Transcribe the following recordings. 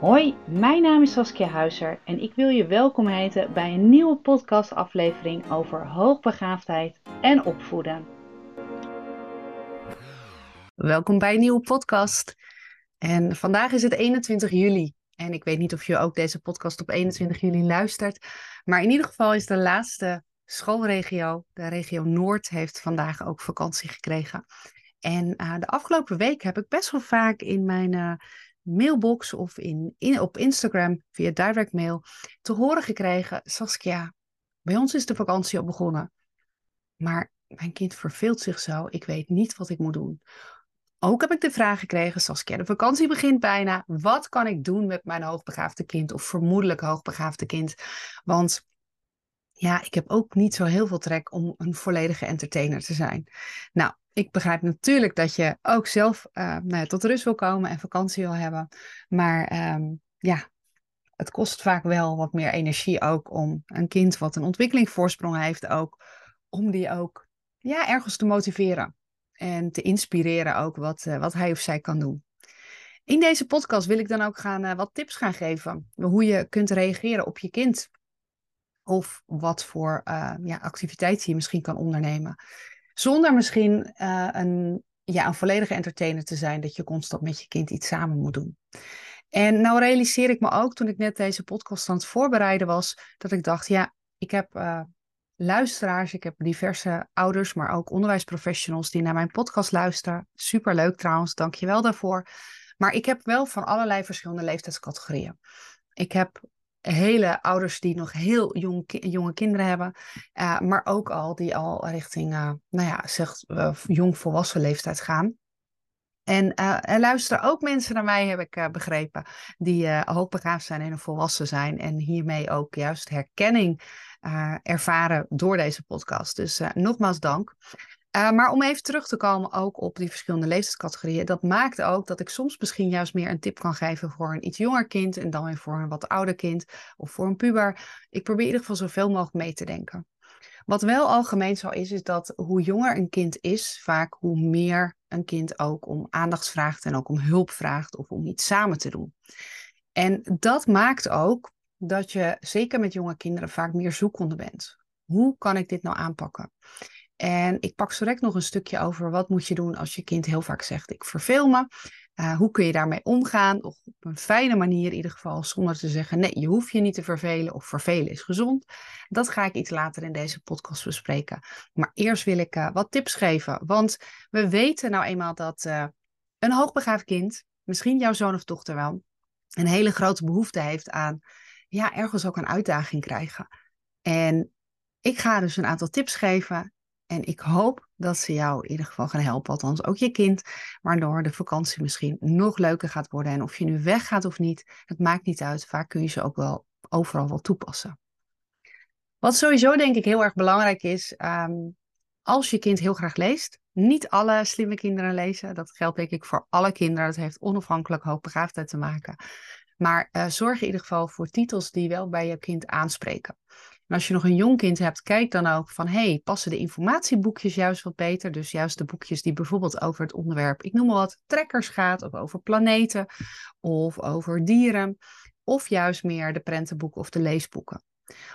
Hoi, mijn naam is Saskia Huizer en ik wil je welkom heten bij een nieuwe podcastaflevering over hoogbegaafdheid en opvoeden. Welkom bij een nieuwe podcast. En vandaag is het 21 juli. En ik weet niet of je ook deze podcast op 21 juli luistert. Maar in ieder geval is de laatste schoolregio, de regio Noord, heeft vandaag ook vakantie gekregen. En uh, de afgelopen week heb ik best wel vaak in mijn uh, mailbox of in, op Instagram via direct mail te horen gekregen: Saskia, bij ons is de vakantie al begonnen. Maar mijn kind verveelt zich zo, ik weet niet wat ik moet doen. Ook heb ik de vraag gekregen, Saskia, de vakantie begint bijna. Wat kan ik doen met mijn hoogbegaafde kind of vermoedelijk hoogbegaafde kind? Want ja, ik heb ook niet zo heel veel trek om een volledige entertainer te zijn. Nou, ik begrijp natuurlijk dat je ook zelf uh, nou ja, tot rust wil komen en vakantie wil hebben. Maar um, ja, het kost vaak wel wat meer energie ook om een kind wat een ontwikkelingsvoorsprong heeft ook, om die ook ja, ergens te motiveren. En te inspireren ook wat, uh, wat hij of zij kan doen. In deze podcast wil ik dan ook gaan, uh, wat tips gaan geven. Hoe je kunt reageren op je kind. Of wat voor uh, ja, activiteiten je misschien kan ondernemen. Zonder misschien uh, een, ja, een volledige entertainer te zijn, dat je constant met je kind iets samen moet doen. En nou realiseer ik me ook toen ik net deze podcast aan het voorbereiden was, dat ik dacht, ja, ik heb uh, luisteraars, ik heb diverse ouders, maar ook onderwijsprofessionals die naar mijn podcast luisteren. Superleuk trouwens, dank je wel daarvoor. Maar ik heb wel van allerlei verschillende leeftijdscategorieën. Ik heb hele ouders die nog heel jong, jonge kinderen hebben, uh, maar ook al die al richting, uh, nou ja, zeg, uh, jong volwassen leeftijd gaan. En er luisteren ook mensen naar mij, heb ik begrepen, die hoogbegaafd zijn en volwassen zijn. En hiermee ook juist herkenning ervaren door deze podcast. Dus nogmaals dank. Uh, maar om even terug te komen ook op die verschillende leeftijdscategorieën, dat maakt ook dat ik soms misschien juist meer een tip kan geven voor een iets jonger kind en dan weer voor een wat ouder kind of voor een puber. Ik probeer in ieder geval zoveel mogelijk mee te denken. Wat wel algemeen zo is, is dat hoe jonger een kind is, vaak hoe meer een kind ook om aandacht vraagt en ook om hulp vraagt of om iets samen te doen. En dat maakt ook dat je zeker met jonge kinderen vaak meer zoekende bent. Hoe kan ik dit nou aanpakken? En ik pak zo nog een stukje over wat moet je doen als je kind heel vaak zegt ik verveel me. Uh, hoe kun je daarmee omgaan? Of op een fijne manier in ieder geval, zonder te zeggen nee, je hoeft je niet te vervelen of vervelen is gezond. Dat ga ik iets later in deze podcast bespreken. Maar eerst wil ik uh, wat tips geven. Want we weten nou eenmaal dat uh, een hoogbegaafd kind, misschien jouw zoon of dochter wel, een hele grote behoefte heeft aan ja, ergens ook een uitdaging krijgen. En ik ga dus een aantal tips geven en ik hoop dat ze jou in ieder geval gaan helpen, althans ook je kind, waardoor de vakantie misschien nog leuker gaat worden. En of je nu weggaat of niet, het maakt niet uit. Vaak kun je ze ook wel overal wel toepassen. Wat sowieso denk ik heel erg belangrijk is, um, als je kind heel graag leest, niet alle slimme kinderen lezen. Dat geldt denk ik voor alle kinderen. Dat heeft onafhankelijk hoogbegaafdheid te maken. Maar uh, zorg in ieder geval voor titels die wel bij je kind aanspreken. En als je nog een jong kind hebt, kijk dan ook van, hey, passen de informatieboekjes juist wat beter? Dus juist de boekjes die bijvoorbeeld over het onderwerp, ik noem maar wat, trekkers gaat, of over planeten, of over dieren, of juist meer de prentenboeken of de leesboeken.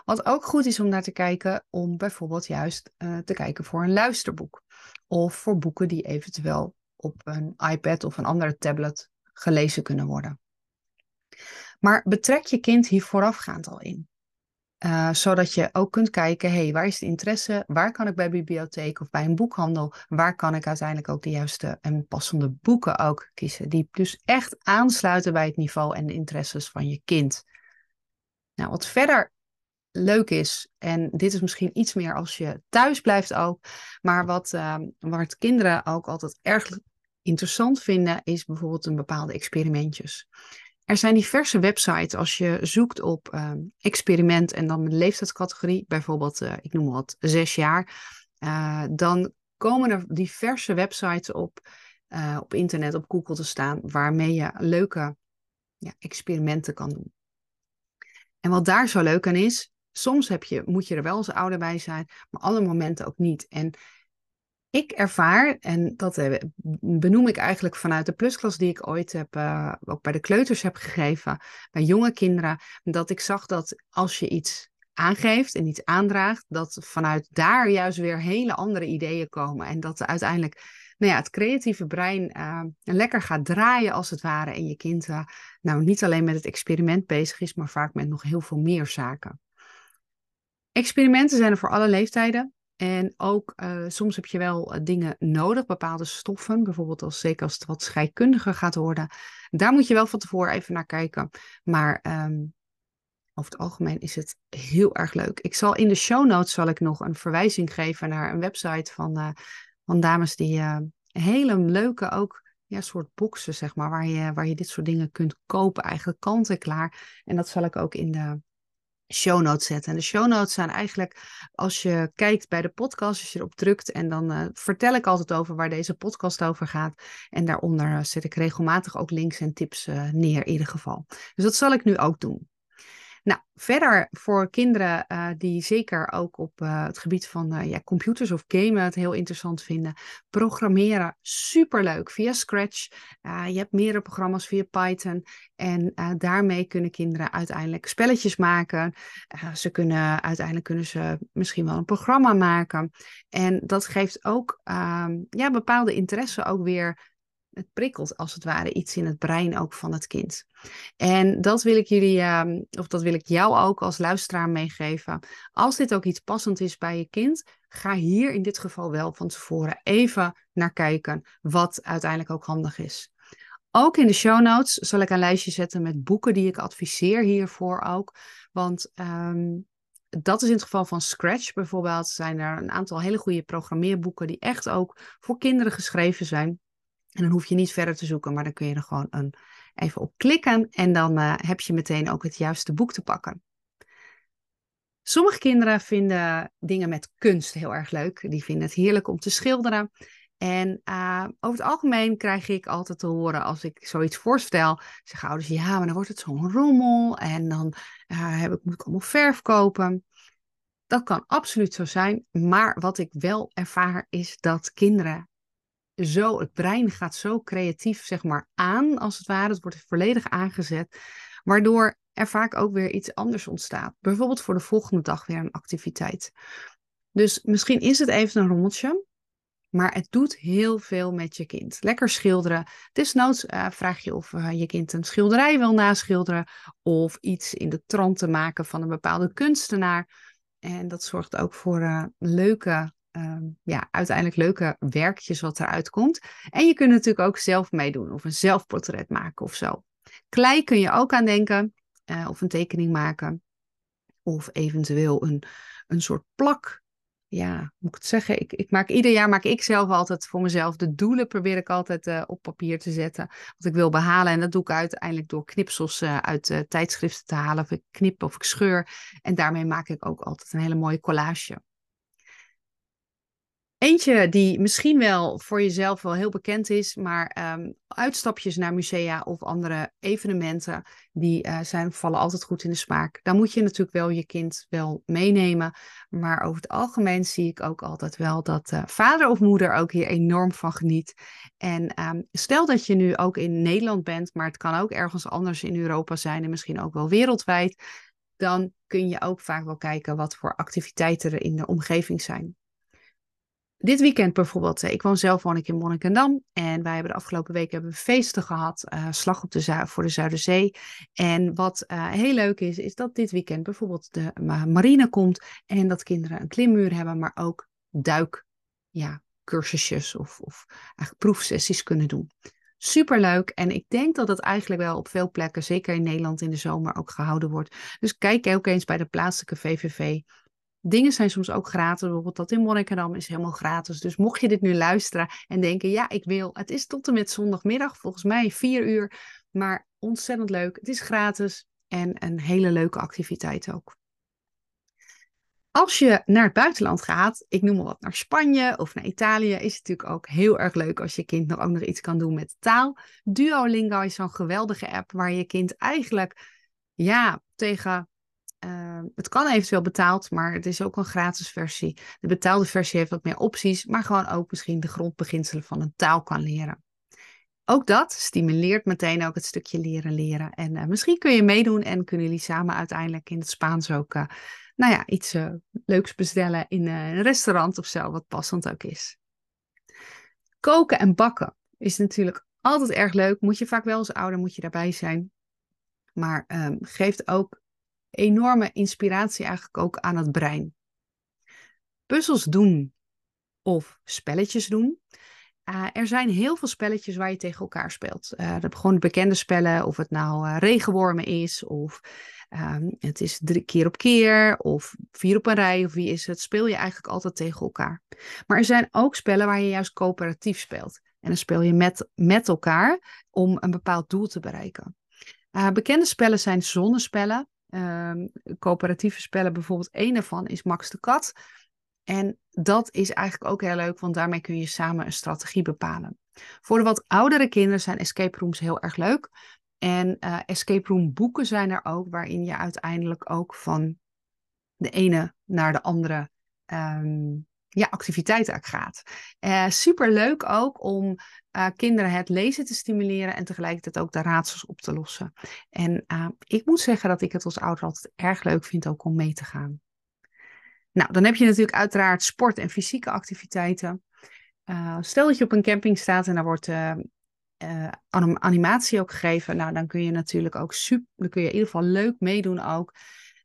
Wat ook goed is om naar te kijken, om bijvoorbeeld juist uh, te kijken voor een luisterboek. Of voor boeken die eventueel op een iPad of een andere tablet gelezen kunnen worden. Maar betrek je kind hier voorafgaand al in. Uh, zodat je ook kunt kijken, hey, waar is de interesse? Waar kan ik bij bibliotheek of bij een boekhandel? Waar kan ik uiteindelijk ook de juiste en passende boeken ook kiezen? Die dus echt aansluiten bij het niveau en de interesses van je kind. Nou, wat verder leuk is, en dit is misschien iets meer als je thuis blijft ook, maar wat, uh, wat kinderen ook altijd erg interessant vinden, is bijvoorbeeld een bepaalde experimentjes. Er zijn diverse websites als je zoekt op uh, experiment en dan de leeftijdscategorie, bijvoorbeeld, uh, ik noem wat, zes jaar. Uh, dan komen er diverse websites op, eh, op internet, op Google te staan, waarmee je leuke ja, experimenten kan doen. En wat daar zo leuk aan is, soms heb je, moet je er wel als ouder bij zijn, maar alle momenten ook niet. En ik ervaar, en dat eh, benoem ik eigenlijk vanuit de plusklas die ik ooit heb, uh, ook bij de kleuters heb gegeven, bij jonge kinderen, dat ik zag dat als je iets aangeeft en iets aandraagt, dat vanuit daar juist weer hele andere ideeën komen. En dat uiteindelijk nou ja, het creatieve brein uh, lekker gaat draaien als het ware. En je kind nou niet alleen met het experiment bezig is, maar vaak met nog heel veel meer zaken. Experimenten zijn er voor alle leeftijden. En ook uh, soms heb je wel dingen nodig, bepaalde stoffen, bijvoorbeeld als, zeker als het wat scheikundiger gaat worden. Daar moet je wel van tevoren even naar kijken. Maar um, over het algemeen is het heel erg leuk. Ik zal in de show notes zal ik nog een verwijzing geven naar een website van, uh, van dames die hele leuke ook ja, soort boxen, zeg maar, waar je, waar je dit soort dingen kunt kopen, eigenlijk kant en klaar. En dat zal ik ook in de show notes zetten. En de show notes zijn eigenlijk, als je kijkt bij de podcast, als je erop drukt, en dan uh, vertel ik altijd over waar deze podcast over gaat. En daaronder zet ik regelmatig ook links en tips neer, in ieder geval. Dus dat zal ik nu ook doen. Nou, verder voor kinderen uh, die zeker ook op uh, het gebied van uh, ja, computers of gamen het heel interessant vinden. Programmeren, superleuk via Scratch. je hebt meerdere programma's via Python. En daarmee kunnen kinderen uiteindelijk spelletjes maken. ze kunnen uiteindelijk kunnen ze misschien wel een programma maken. En dat geeft ook ehm, ja, bepaalde interesse ook weer het prikkelt als het ware iets in het brein ook van het kind. En dat wil ik jullie, ehm, of dat wil ik jou ook als luisteraar meegeven. Als dit ook iets passend is bij je kind, ga hier in dit geval wel van tevoren even naar kijken wat uiteindelijk ook handig is. Ook in de show notes zal ik een lijstje zetten met boeken die ik adviseer hiervoor ook. Want ehm, dat is in het geval van Scratch bijvoorbeeld, zijn er een aantal hele goede programmeerboeken die echt ook voor kinderen geschreven zijn. En dan hoef je niet verder te zoeken, maar dan kun je er gewoon een, even op klikken en dan uh, heb je meteen ook het juiste boek te pakken. Sommige kinderen vinden dingen met kunst heel erg leuk. Die vinden het heerlijk om te schilderen. En uh, over het algemeen krijg ik altijd te horen als ik zoiets voorstel, zeggen ouders ja, maar dan wordt het zo'n rommel en dan uh, heb ik, moet ik allemaal verf kopen. Dat kan absoluut zo zijn, maar wat ik wel ervaar is dat kinderen zo, het brein gaat zo creatief, zeg maar, aan, als het ware. Het wordt volledig aangezet, waardoor er vaak ook weer iets anders ontstaat. Bijvoorbeeld voor de volgende dag weer een activiteit. Dus misschien is het even een rommeltje, maar het doet heel veel met je kind. Lekker schilderen. Desnoods uh, vraag je of uh, je kind een schilderij wil naschilderen of iets in de trant te maken van een bepaalde kunstenaar. En dat zorgt ook voor uh, leuke Ehm, ja, uiteindelijk leuke werkjes wat eruit komt. En je kunt natuurlijk ook zelf meedoen of een zelfportret maken of zo. Klei kun je ook aan denken uh, of een tekening maken. Of eventueel een, een soort plak. Ja, moet ik het zeggen? Ik, ik maak, ieder jaar maak ik zelf altijd voor mezelf de doelen. Probeer ik altijd uh, op papier te zetten. Wat ik wil behalen. En dat doe ik uiteindelijk door knipsels uh, uit tijdschriften te halen. Of ik knip of ik scheur. En daarmee maak ik ook altijd een hele mooie collage. Eentje die misschien wel voor jezelf wel heel bekend is, maar um, uitstapjes naar musea of andere evenementen, die uh, zijn, vallen altijd goed in de smaak. Daar moet je natuurlijk wel je kind wel meenemen. Maar over het algemeen zie ik ook altijd wel dat uh, vader of moeder ook hier enorm van geniet. En um, stel dat je nu ook in Nederland bent, maar het kan ook ergens anders in Europa zijn en misschien ook wel wereldwijd. Dan kun je ook vaak wel kijken wat voor activiteiten er in de omgeving zijn dit weekend bijvoorbeeld, eh, ik woon zelf woon ik in Monnikendam en wij hebben de afgelopen week hebben we feesten gehad, uh, slag op de voor de Zuiderzee. En wat uh, heel leuk is, is dat dit weekend bijvoorbeeld de marine komt en dat kinderen een klimmuur hebben, maar ook duik, ja, cursusjes of, of eigenlijk proefsessies kunnen doen. Superleuk en ik denk dat het eigenlijk wel op veel plekken, zeker in Nederland in de zomer, ook gehouden wordt. Dus kijk ook eens bij de plaatselijke VVV Dingen zijn soms ook gratis. Bijvoorbeeld dat in Monnikendam is helemaal gratis. Dus mocht je dit nu luisteren en denken, ja, ik wil. Het is tot en met zondagmiddag, volgens mij vier uur. Maar ontzettend leuk. Het is gratis en een hele leuke activiteit ook. Als je naar het buitenland gaat, ik noem maar wat, naar Spanje of naar Italië, is het natuurlijk ook heel erg leuk als je kind nog ook nog iets kan doen met taal. Duolingo is zo'n geweldige app waar je kind eigenlijk ja, tegen ehm, het kan eventueel betaald, maar het is ook een gratis versie. De betaalde versie heeft wat meer opties, maar gewoon ook misschien de grondbeginselen van een taal kan leren. Ook dat stimuleert meteen ook het stukje leren leren. En uh, misschien kun je meedoen en kunnen jullie samen uiteindelijk in het Spaans ook uh, nou ja, iets uh, leuks bestellen in een restaurant of zo, wat passend ook is. Koken en bakken is natuurlijk altijd erg leuk. Moet je vaak wel als ouder moet je daarbij zijn. Maar um, geeft ook enorme inspiratie eigenlijk ook aan het brein. Puzzels doen of spelletjes doen. Uh, er zijn heel veel spelletjes waar je tegen elkaar speelt. Uh, gewoon bekende spellen, of het nou uh, regenwormen is, of um, het is drie keer op keer, of vier op een rij, of wie is het, speel je eigenlijk altijd tegen elkaar. Maar er zijn ook spellen waar je juist coöperatief speelt. En dan speel je met, met elkaar om een bepaald doel te bereiken. bekende spellen zijn zonnespellen. Um, coöperatieve spellen, bijvoorbeeld een ervan is Max de Kat. En dat is eigenlijk ook heel leuk, want daarmee kun je samen een strategie bepalen. Voor de wat oudere kinderen zijn escape rooms heel erg leuk. En uh, escape room boeken zijn er ook, waarin je uiteindelijk ook van de ene naar de andere um, ja, activiteiten gaat. Uh, Super leuk ook om uh, kinderen het lezen te stimuleren en tegelijkertijd ook de raadsels op te lossen. En ik moet zeggen dat ik het als ouder altijd erg leuk vind ook om mee te gaan. Nou, dan heb je natuurlijk uiteraard sport en fysieke activiteiten. Stel dat je op een camping staat en daar wordt uh, animatie ook gegeven. Nou, dan kun je natuurlijk ook super, dan kun je in ieder geval leuk meedoen ook.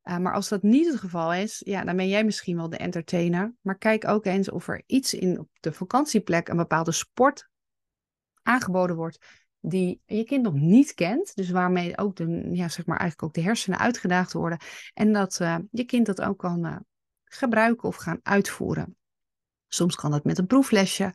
Maar als dat niet het geval is, ja, dan ben jij misschien wel de entertainer. Maar kijk ook eens of er iets in op de vakantieplek, een bepaalde sport aangeboden wordt die je kind nog niet kent. Dus waarmee ook de, ja, zeg maar eigenlijk ook de hersenen uitgedaagd worden. En dat je kind dat ook kan gebruiken of gaan uitvoeren. Soms kan dat met een proeflesje.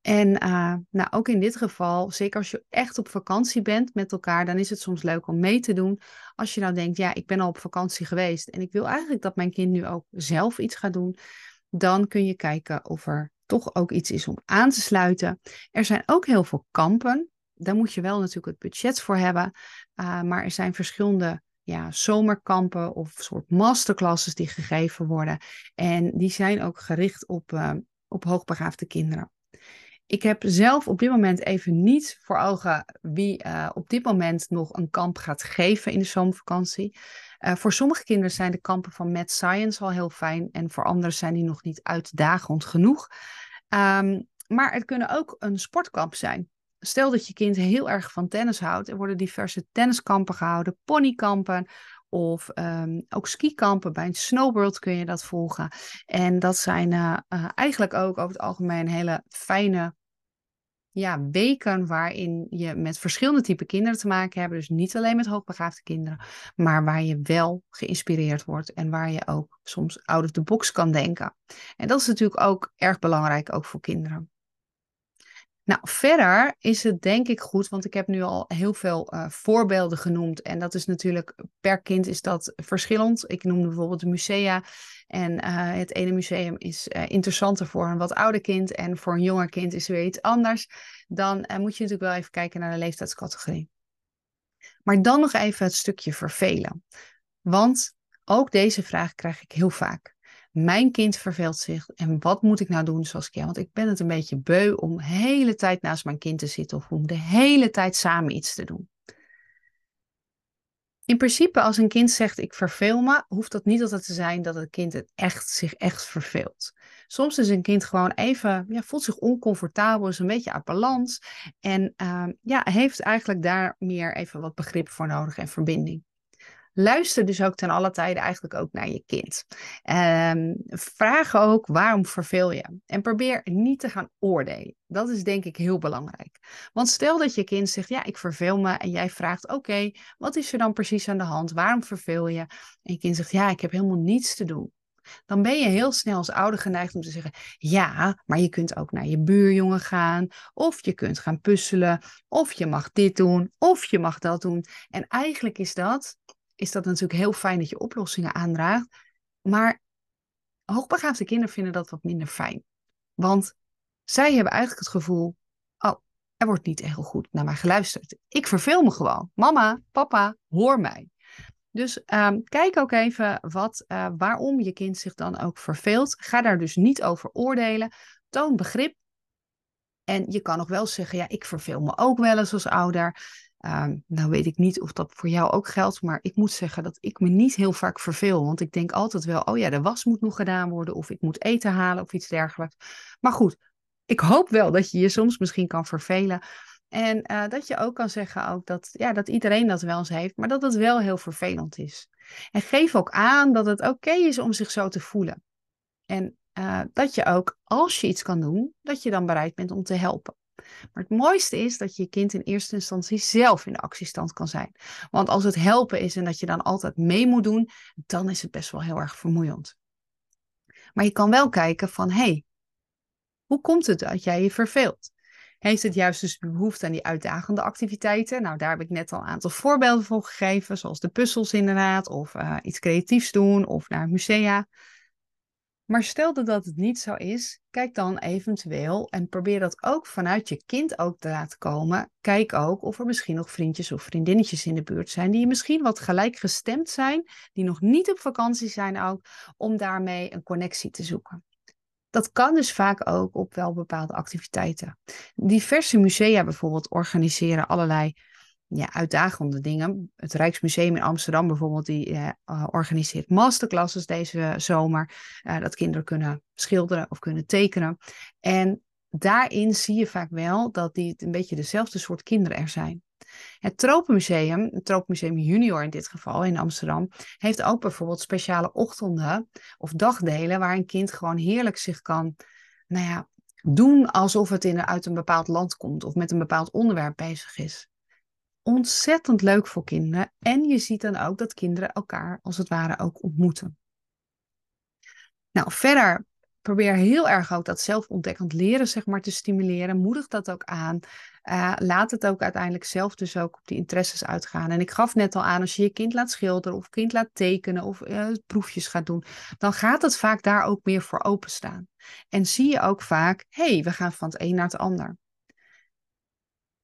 En uh, nou, ook in dit geval, zeker als je echt op vakantie bent met elkaar, dan is het soms leuk om mee te doen. Als je nou denkt, ja, ik ben al op vakantie geweest en ik wil eigenlijk dat mijn kind nu ook zelf iets gaat doen, dan kun je kijken of er toch ook iets is om aan te sluiten. Er zijn ook heel veel kampen. Daar moet je wel natuurlijk het budget voor hebben. Uh, maar er zijn verschillende ja, zomerkampen of soort masterclasses die gegeven worden. En die zijn ook gericht op, uh, op hoogbegaafde kinderen. Ik heb zelf op dit moment even niet voor ogen wie uh, op dit moment nog een kamp gaat geven in de zomervakantie. Uh, voor sommige kinderen zijn de kampen van Mad Science al heel fijn en voor anderen zijn die nog niet uitdagend genoeg. Um, maar het kunnen ook een sportkamp zijn stel dat je kind heel erg van tennis houdt. Er worden diverse tenniskampen gehouden, ponykampen of um, ook skikampen. Bij een snowworld kun je dat volgen. En dat zijn uh, eigenlijk ook over het algemeen hele fijne ja, weken waarin je met verschillende type kinderen te maken hebt. Dus niet alleen met hoogbegaafde kinderen, maar waar je wel geïnspireerd wordt en waar je ook soms out of the box kan denken. En dat is natuurlijk ook erg belangrijk, ook voor kinderen. Nou, verder is het denk ik goed, want ik heb nu al heel veel uh, voorbeelden genoemd. En dat is natuurlijk, per kind is dat verschillend. Ik noemde bijvoorbeeld musea. En uh, het ene museum is uh, interessanter voor een wat ouder kind. En voor een jonger kind is weer iets anders. Dan moet je natuurlijk wel even kijken naar de leeftijdscategorie. Maar dan nog even het stukje vervelen. Want ook deze vraag krijg ik heel vaak. Mijn kind verveelt zich en wat moet ik nou doen zoals ik Want ik ben het een beetje beu om de hele tijd naast mijn kind te zitten of om de hele tijd samen iets te doen. In principe, als een kind zegt ik verveel me, hoeft dat niet altijd te zijn dat het kind het echt, zich echt verveelt. Soms is een kind gewoon even, ja, voelt zich oncomfortabel, is een beetje uit balans en uh, ja, heeft eigenlijk daar meer even wat begrip voor nodig en verbinding. Luister dus ook ten alle tijde eigenlijk ook naar je kind. Um, vraag ook waarom verveel je. En probeer niet te gaan oordelen. Dat is denk ik heel belangrijk. Want stel dat je kind zegt, ja, ik verveel me. En jij vraagt, oké, wat is er dan precies aan de hand? Waarom verveel je? En je kind zegt, ja, ik heb helemaal niets te doen dan ben je heel snel als ouder geneigd om te zeggen: ja, maar je kunt ook naar je buurjongen gaan, of je kunt gaan puzzelen, of je mag dit doen, of je mag dat doen. En eigenlijk is dat is dat natuurlijk heel fijn dat je oplossingen aandraagt. Maar hoogbegaafde kinderen vinden dat wat minder fijn. Want zij hebben eigenlijk het gevoel: oh, er wordt niet heel goed naar mij geluisterd. Ik verveel me gewoon. Mama, papa, hoor mij. Dus ehm, kijk ook even wat, uh, waarom je kind zich dan ook verveelt. Ga daar dus niet over oordelen. Toon begrip. En je kan nog wel zeggen, ja, ik verveel me ook wel eens als ouder. Um, nou weet ik niet of dat voor jou ook geldt, maar ik moet zeggen dat ik me niet heel vaak verveel. Want ik denk altijd wel, oh ja, de was moet nog gedaan worden of ik moet eten halen of iets dergelijks. Maar goed, ik hoop wel dat je je soms misschien kan vervelen. En uh, dat je ook kan zeggen ook dat, ja, dat iedereen dat wel eens heeft, maar dat het wel heel vervelend is. En geef ook aan dat het oké is om zich zo te voelen. En uh, dat je ook, als je iets kan doen, dat je dan bereid bent om te helpen. Maar het mooiste is dat je je kind in eerste instantie zelf in de actiestand kan zijn. Want als het helpen is en dat je dan altijd mee moet doen, dan is het best wel heel erg vermoeiend. Maar je kan wel kijken van, hey, hoe komt het dat jij je verveelt? Heeft het juist dus behoefte aan die uitdagende activiteiten? Nou, daar heb ik net al een aantal voorbeelden voor gegeven, zoals de puzzels inderdaad, of uh, iets creatiefs doen, of naar musea. Maar stel dat het niet zo is, kijk dan eventueel en probeer dat ook vanuit je kind ook te laten komen. Kijk ook of er misschien nog vriendjes of vriendinnetjes in de buurt zijn die misschien wat gelijkgestemd zijn, die nog niet op vakantie zijn ook, om daarmee een connectie te zoeken. Dat kan dus vaak ook op wel bepaalde activiteiten. Diverse musea bijvoorbeeld organiseren allerlei ja, uitdagende dingen. Het Rijksmuseum in Amsterdam bijvoorbeeld, die eh, eh, organiseert masterclasses deze zomer. Uh, dat kinderen kunnen schilderen of kunnen tekenen. En daarin zie je vaak wel dat die een beetje dezelfde soort kinderen er zijn. Het Tropenmuseum, het Tropenmuseum Junior in dit geval in Amsterdam, heeft ook bijvoorbeeld speciale ochtenden of dagdelen waar een kind gewoon heerlijk zich kan, nou ja, doen alsof het in, uit een bepaald land komt of met een bepaald onderwerp bezig is ontzettend leuk voor kinderen. En je ziet dan ook dat kinderen elkaar als het ware ook ontmoeten. Nou, verder probeer heel erg ook dat zelfontdekkend leren zeg maar, te stimuleren. Moedig dat ook aan. Uh, laat het ook uiteindelijk zelf dus ook op die interesses uitgaan. En ik gaf net al aan, als je je kind laat schilderen of kind laat tekenen of uh, proefjes gaat doen, dan gaat het vaak daar ook meer voor openstaan. En zie je ook vaak, hé, hey, we gaan van het een naar het ander.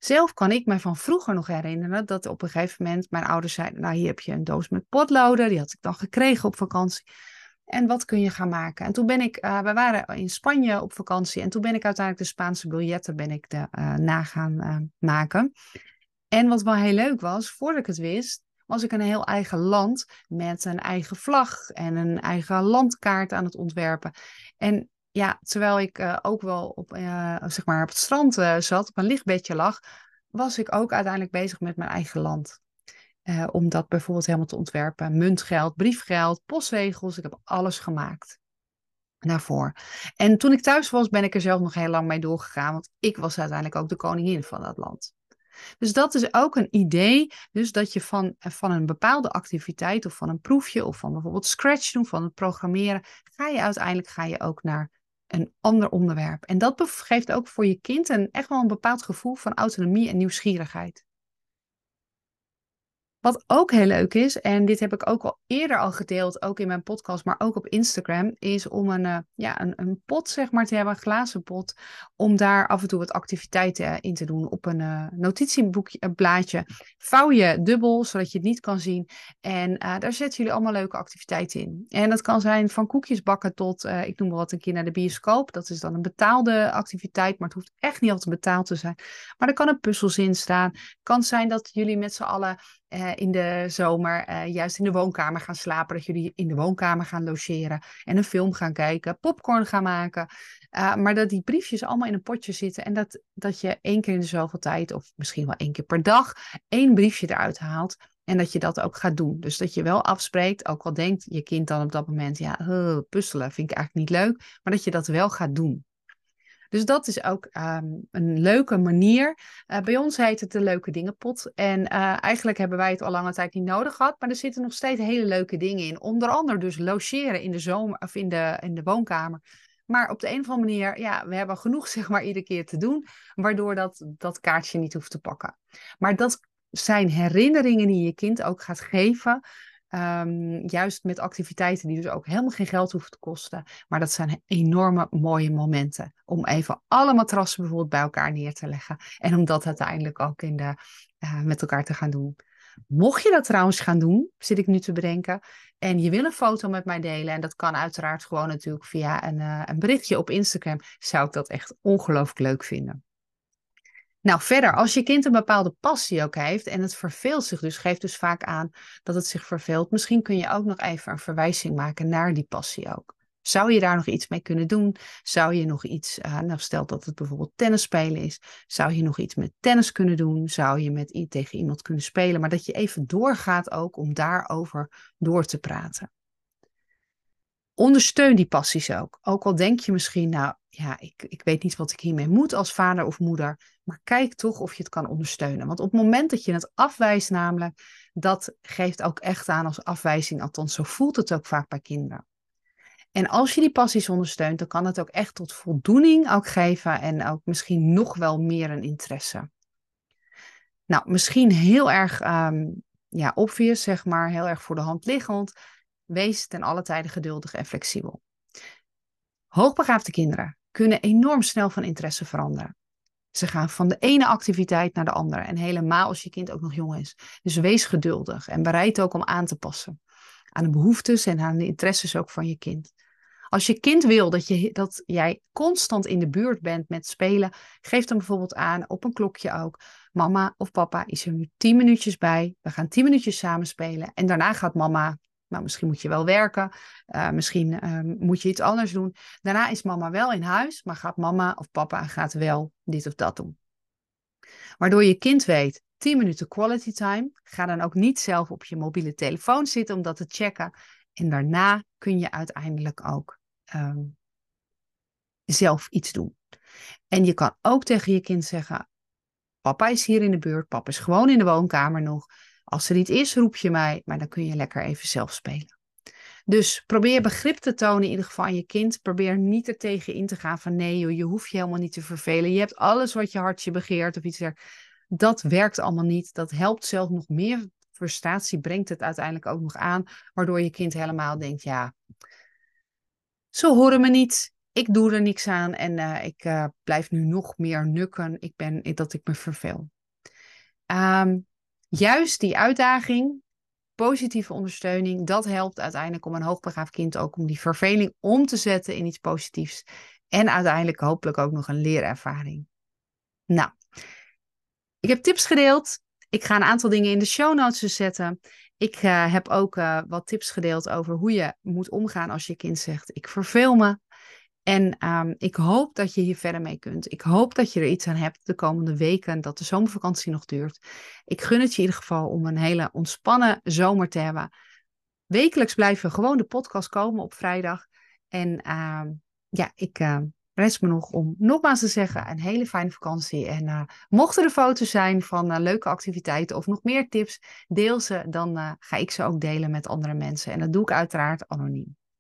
Zelf kan ik me van vroeger nog herinneren dat op een gegeven moment mijn ouders zeiden: Nou, hier heb je een doos met potloden. Die had ik dan gekregen op vakantie. En wat kun je gaan maken? En toen ben ik, uh, we waren in Spanje op vakantie. En toen ben ik uiteindelijk de Spaanse biljetten ben ik de, uh, na gaan uh, maken. En wat wel heel leuk was, voordat ik het wist, was ik een heel eigen land met een eigen vlag en een eigen landkaart aan het ontwerpen. En ja, terwijl ik uh, ook wel op, uh, zeg maar op het strand uh, zat, op een lichtbedje lag, was ik ook uiteindelijk bezig met mijn eigen land. om dat bijvoorbeeld helemaal te ontwerpen. Muntgeld, briefgeld, postzegels, ik heb alles gemaakt daarvoor. En toen ik thuis was, ben ik er zelf nog heel lang mee doorgegaan, want ik was uiteindelijk ook de koningin van dat land. Dus dat is ook een idee, dus dat je van, van een bepaalde activiteit of van een proefje of van bijvoorbeeld Scratch doen, van het programmeren, ga je uiteindelijk ga je ook naar een ander onderwerp. En dat geeft ook voor je kind een, echt wel een bepaald gevoel van autonomie en nieuwsgierigheid. Wat ook heel leuk is, en dit heb ik ook al eerder al gedeeld, ook in mijn podcast, maar ook op Instagram, is om een, uh, ja, een, een pot zeg maar te hebben, een glazen pot, om daar af en toe wat activiteiten in te doen op een uh, notitieboekje, een blaadje. Vouw je dubbel, zodat je het niet kan zien. En uh, daar zetten jullie allemaal leuke activiteiten in. En dat kan zijn van koekjes bakken tot, ik noem maar wat, een keer naar de bioscoop. Dat is dan een betaalde activiteit, maar het hoeft echt niet altijd betaald te zijn. Maar er kan een puzzels in staan. Het kan zijn dat jullie met z'n allen uh, in de zomer uh, juist in de woonkamer gaan slapen. Dat jullie in de woonkamer gaan logeren en een film gaan kijken, popcorn gaan maken. Uh, maar dat die briefjes allemaal in een potje zitten en dat, dat je één keer in de zoveel tijd, of misschien wel één keer per dag, één briefje eruit haalt. En dat je dat ook gaat doen. Dus dat je wel afspreekt, ook al denkt je kind dan op dat moment, ja, puzzelen vind ik eigenlijk niet leuk, maar dat je dat wel gaat doen. Dus dat is ook ehm, een leuke manier. Uh, bij ons heet het de Leuke Dingenpot. En uh, eigenlijk hebben wij het al lange tijd niet nodig gehad. Maar er zitten nog steeds hele leuke dingen in. Onder andere dus logeren in de, zomer, of in de, in de woonkamer. Maar op de een of andere manier, ja, we hebben genoeg zeg maar iedere keer te doen. Waardoor dat, dat kaartje niet hoeft te pakken. Maar dat zijn herinneringen die je kind ook gaat geven. Um, juist met activiteiten die dus ook helemaal geen geld hoeven te kosten. Maar dat zijn enorme mooie momenten. Om even alle matrassen bijvoorbeeld bij elkaar neer te leggen. En om dat uiteindelijk ook in de, uh, met elkaar te gaan doen. Mocht je dat trouwens gaan doen, zit ik nu te bedenken, en je wil een foto met mij delen, en dat kan uiteraard gewoon natuurlijk via een, uh, een berichtje op Instagram, zou ik dat echt ongelooflijk leuk vinden. Nou, verder, als je kind een bepaalde passie ook heeft en het verveelt zich dus, geeft dus vaak aan dat het zich verveelt, misschien kun je ook nog even een verwijzing maken naar die passie ook. Zou je daar nog iets mee kunnen doen? Zou je nog iets, uh, nou stel dat het bijvoorbeeld tennis spelen is, zou je nog iets met tennis kunnen doen? Zou je met tegen iemand kunnen spelen? Maar dat je even doorgaat ook om daarover door te praten. Ondersteun die passies ook. Ook al denk je misschien, nou ja, ik, ik weet niet wat ik hiermee moet als vader of moeder. Maar kijk toch of je het kan ondersteunen. Want op het moment dat je het afwijst, namelijk, dat geeft ook echt aan als afwijzing. Althans, zo voelt het ook vaak bij kinderen. En als je die passies ondersteunt, dan kan het ook echt tot voldoening ook geven en ook misschien nog wel meer een interesse. Nou, misschien heel erg um, ja, obvious, zeg maar, heel erg voor de hand liggend. Wees ten alle tijde geduldig en flexibel. Hoogbegaafde kinderen kunnen enorm snel van interesse veranderen. Ze gaan van de ene activiteit naar de andere. En helemaal als je kind ook nog jong is. Dus wees geduldig en bereid ook om aan te passen. Aan de behoeftes en aan de interesses ook van je kind. Als je kind wil dat, je, dat jij constant in de buurt bent met spelen, geef dan bijvoorbeeld aan op een klokje ook. Mama of papa is er nu 10 minuutjes bij. We gaan 10 minuutjes samen spelen. En daarna gaat mama nou, misschien moet je wel werken, uh, misschien uh, moet je iets anders doen. Daarna is mama wel in huis, maar gaat mama of papa gaat wel dit of dat doen. Waardoor je kind weet, 10 minuten quality time. Ga dan ook niet zelf op je mobiele telefoon zitten om dat te checken. En daarna kun je uiteindelijk ook um, zelf iets doen. En je kan ook tegen je kind zeggen: Papa is hier in de buurt, papa is gewoon in de woonkamer nog. Als er niet is, roep je mij, maar dan kun je lekker even zelf spelen. Dus probeer begrip te tonen in ieder geval aan je kind. Probeer niet er tegen in te gaan van nee je hoeft je helemaal niet te vervelen. Je hebt alles wat je hartje begeert of iets dergelijks. Dat werkt allemaal niet. Dat helpt zelf nog meer frustratie, brengt het uiteindelijk ook nog aan. Waardoor je kind helemaal denkt, ja, ze horen me niet. Ik doe er niks aan en uh, ik uh, blijf nu nog meer nukken. Ik ben, dat ik me verveel. Um, juist die uitdaging, positieve ondersteuning, dat helpt uiteindelijk om een hoogbegaafd kind ook om die verveling om te zetten in iets positiefs. En uiteindelijk hopelijk ook nog een leerervaring. Nou, ik heb tips gedeeld. Ik ga een aantal dingen in de show notes zetten. Ik uh, heb ook uh, wat tips gedeeld over hoe je moet omgaan als je kind zegt: Ik verveel me. En um, ik hoop dat je hier verder mee kunt. Ik hoop dat je er iets aan hebt de komende weken, dat de zomervakantie nog duurt. Ik gun het je in ieder geval om een hele ontspannen zomer te hebben. Wekelijks blijven gewoon de podcast komen op vrijdag. En uh, ja, ik uh, rest me nog om nogmaals te zeggen, een hele fijne vakantie. En uh, mochten er foto's zijn van uh, leuke activiteiten of nog meer tips, deel ze. Dan uh, ga ik ze ook delen met andere mensen. En dat doe ik uiteraard anoniem.